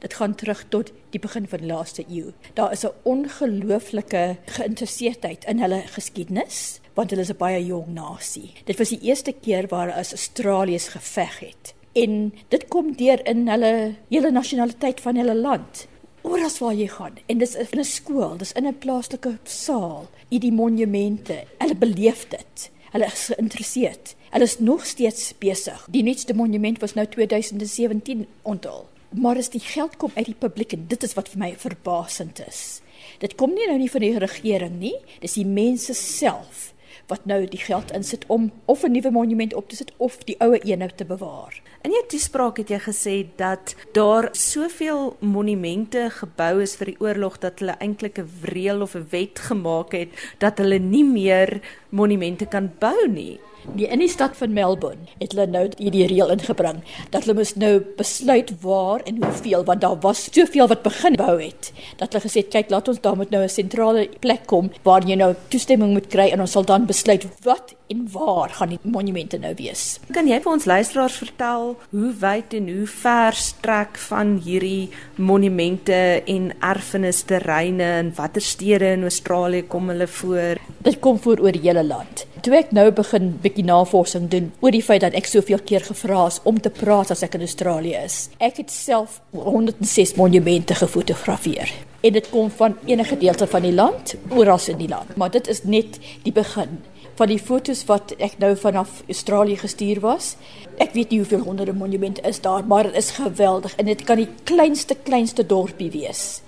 Dit gaan terug tot die begin van die laaste eeu. Daar is 'n ongelooflike geïnteresseerdheid in hulle geskiedenis want hulle is 'n baie jong nasie. Dit was die eerste keer waar as Australiërs geveg het. En dit kom deur in hulle hele nasionaliteit van hulle land oral waar jy gaan en dis in 'n skool, dis in 'n plaaslike saal, i die monumente. Hulle beleef dit. Hulle is geïnteresseerd. Hulle is nog steeds besig. Die nuutste monument was nou 2017 onthul. Maar as die geld kom uit die publiek en dit is wat vir my verbasend is. Dit kom nie nou nie van die regering nie, dis die mense self wat nou die geld insit om of 'n nuwe monument op te sit of die ou een te bewaar. In jou toespraak het jy gesê dat daar soveel monumente gebou is vir die oorlog dat hulle eintlik 'n reël of 'n wet gemaak het dat hulle nie meer monumente kan bou nie. Die in die stad van Melbourne het hulle nou hierdie reël ingebring dat hulle moet nou besluit waar en hoeveel want daar was soveel wat begin bou het dat hulle gesê kyk laat ons daar moet nou 'n sentrale plek kom waar jy nou toestemming moet kry en ons sal dan besluit wat en waar gaan die monumente nou wees. Kan jy vir ons luisteraars vertel hoe wyd en hoe ver strek van hierdie monumente en erfenisterreine en watter stede in Australië kom hulle voor? Dit kom voor oor die hele land. Toe ek nou begin bietjie navorsing doen oor die feit dat ek soveel keer gevra is om te praat as ek in Australië is. Ek het self 106 monumente gefotografeer. En dit kom van enige gedeelte van die land, oral in die land. Maar dit is net die begin van die fotos wat ek nou vanaf Australië gestuur was. Ek weet nie hoeveel honderde monumente is daar, maar dit is geweldig en dit kan die kleinste kleinste dorpie wees.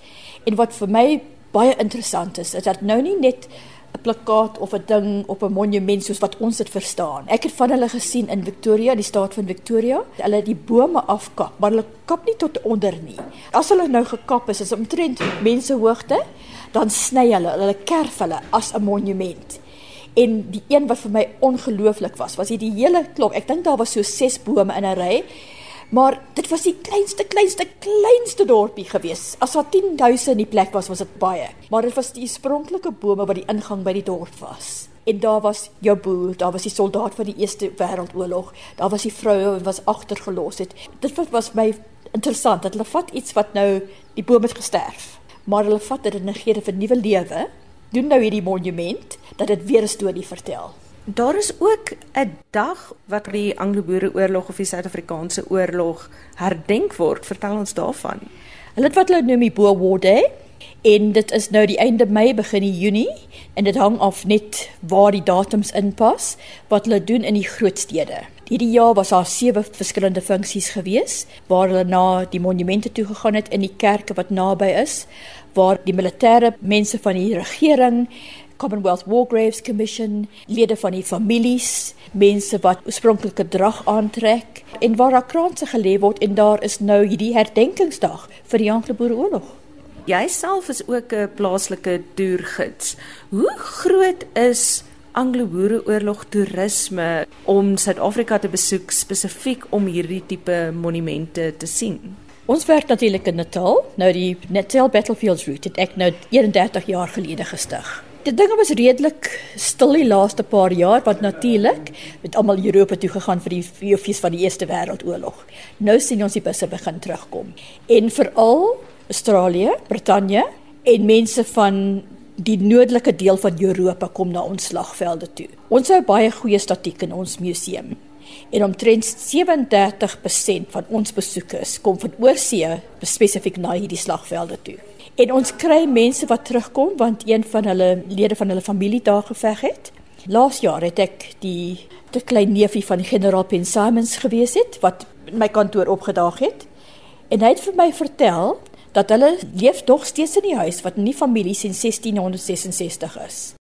En wat vir my baie interessant is, is dat nou nie net plakkaat of 'n ding op 'n monument soos wat ons dit verstaan. Ek het van hulle gesien in Victoria, die staat van Victoria. Hulle het die bome afkap, maar hulle kap nie tot onder nie. As hulle nou gekap is, is omtrent mensehoogte, dan sny hulle, hulle kerf hulle as 'n monument. En die een wat vir my ongelooflik was, was hierdie hele klok. Ek dink daar was so 6 bome in 'n ry Maar dit was die kleinste kleinste kleinste dorpie gewees. As daar 10000 in die plek was, was dit baie. Maar dit was die oorspronklike bome wat die ingang by die dorp was. En daar was jou boer, daar was die soldaat van die Eerste Wêreldoorlog, daar was die vroue wat was agtergelos het. Dit was my interessant dat hulle vat iets wat nou die boom het gesterf, maar hulle vat dit en gee dit 'n nuwe lewe. Doen nou hierdie monument dat dit weer 'n storie vertel. Daar is ook 'n dag wat die Anglo-Boereoorlog of die Suid-Afrikaanse oorlog herdenk word. Vertel ons daarvan. Hulle het wat hulle noem die Boer War Day en dit is nou die einde Mei begin Junie en dit hang af net waar die datums inpas wat hulle doen in die groot stede. Hierdie jaar was daar sewe verskillende funksies gewees waar hulle na die monumente toe gegaan het in die kerke wat naby is waar die militêre mense van die regering Commonwealth War Graves Commission, lede van die families, mense wat oorspronklike drag aantrek en waar daar kranse gelê word en daar is nou hierdie herdenkingsdag vir die Anglo-Boereoorlog. Jy self is ook 'n plaaslike toergids. Hoe groot is Anglo-Boereoorlog toerisme om Suid-Afrika te besoek spesifiek om hierdie tipe monumente te sien? Ons werk natuurlik in Natal. Nou die Natal Battlefields route het ek nou 31 jaar gelede gestig. Die dinge was redelik stil die laaste paar jaar want natuurlik het almal Europa toe gegaan vir die fees van die Eerste Wêreldoorlog. Nou sien ons die busse begin terugkom. En veral Australië, Brittanje en mense van die noordelike deel van Europa kom na ons slagvelde toe. Ons het baie goeie statiek in ons museum. En omtrent 37% van ons besoekers kom van oorsee spesifiek na hierdie slagvelde toe. En ons kry mense wat terugkom want een van hulle lede van hulle familie daar geveg het. Laas jaar het ek die te klein neefie van generaal Pen Simons gewees het wat in my kantoor opgedaag het. En hy het vir my vertel dat hulle leef nog steeds in die huis wat in die familie sien 1666 is.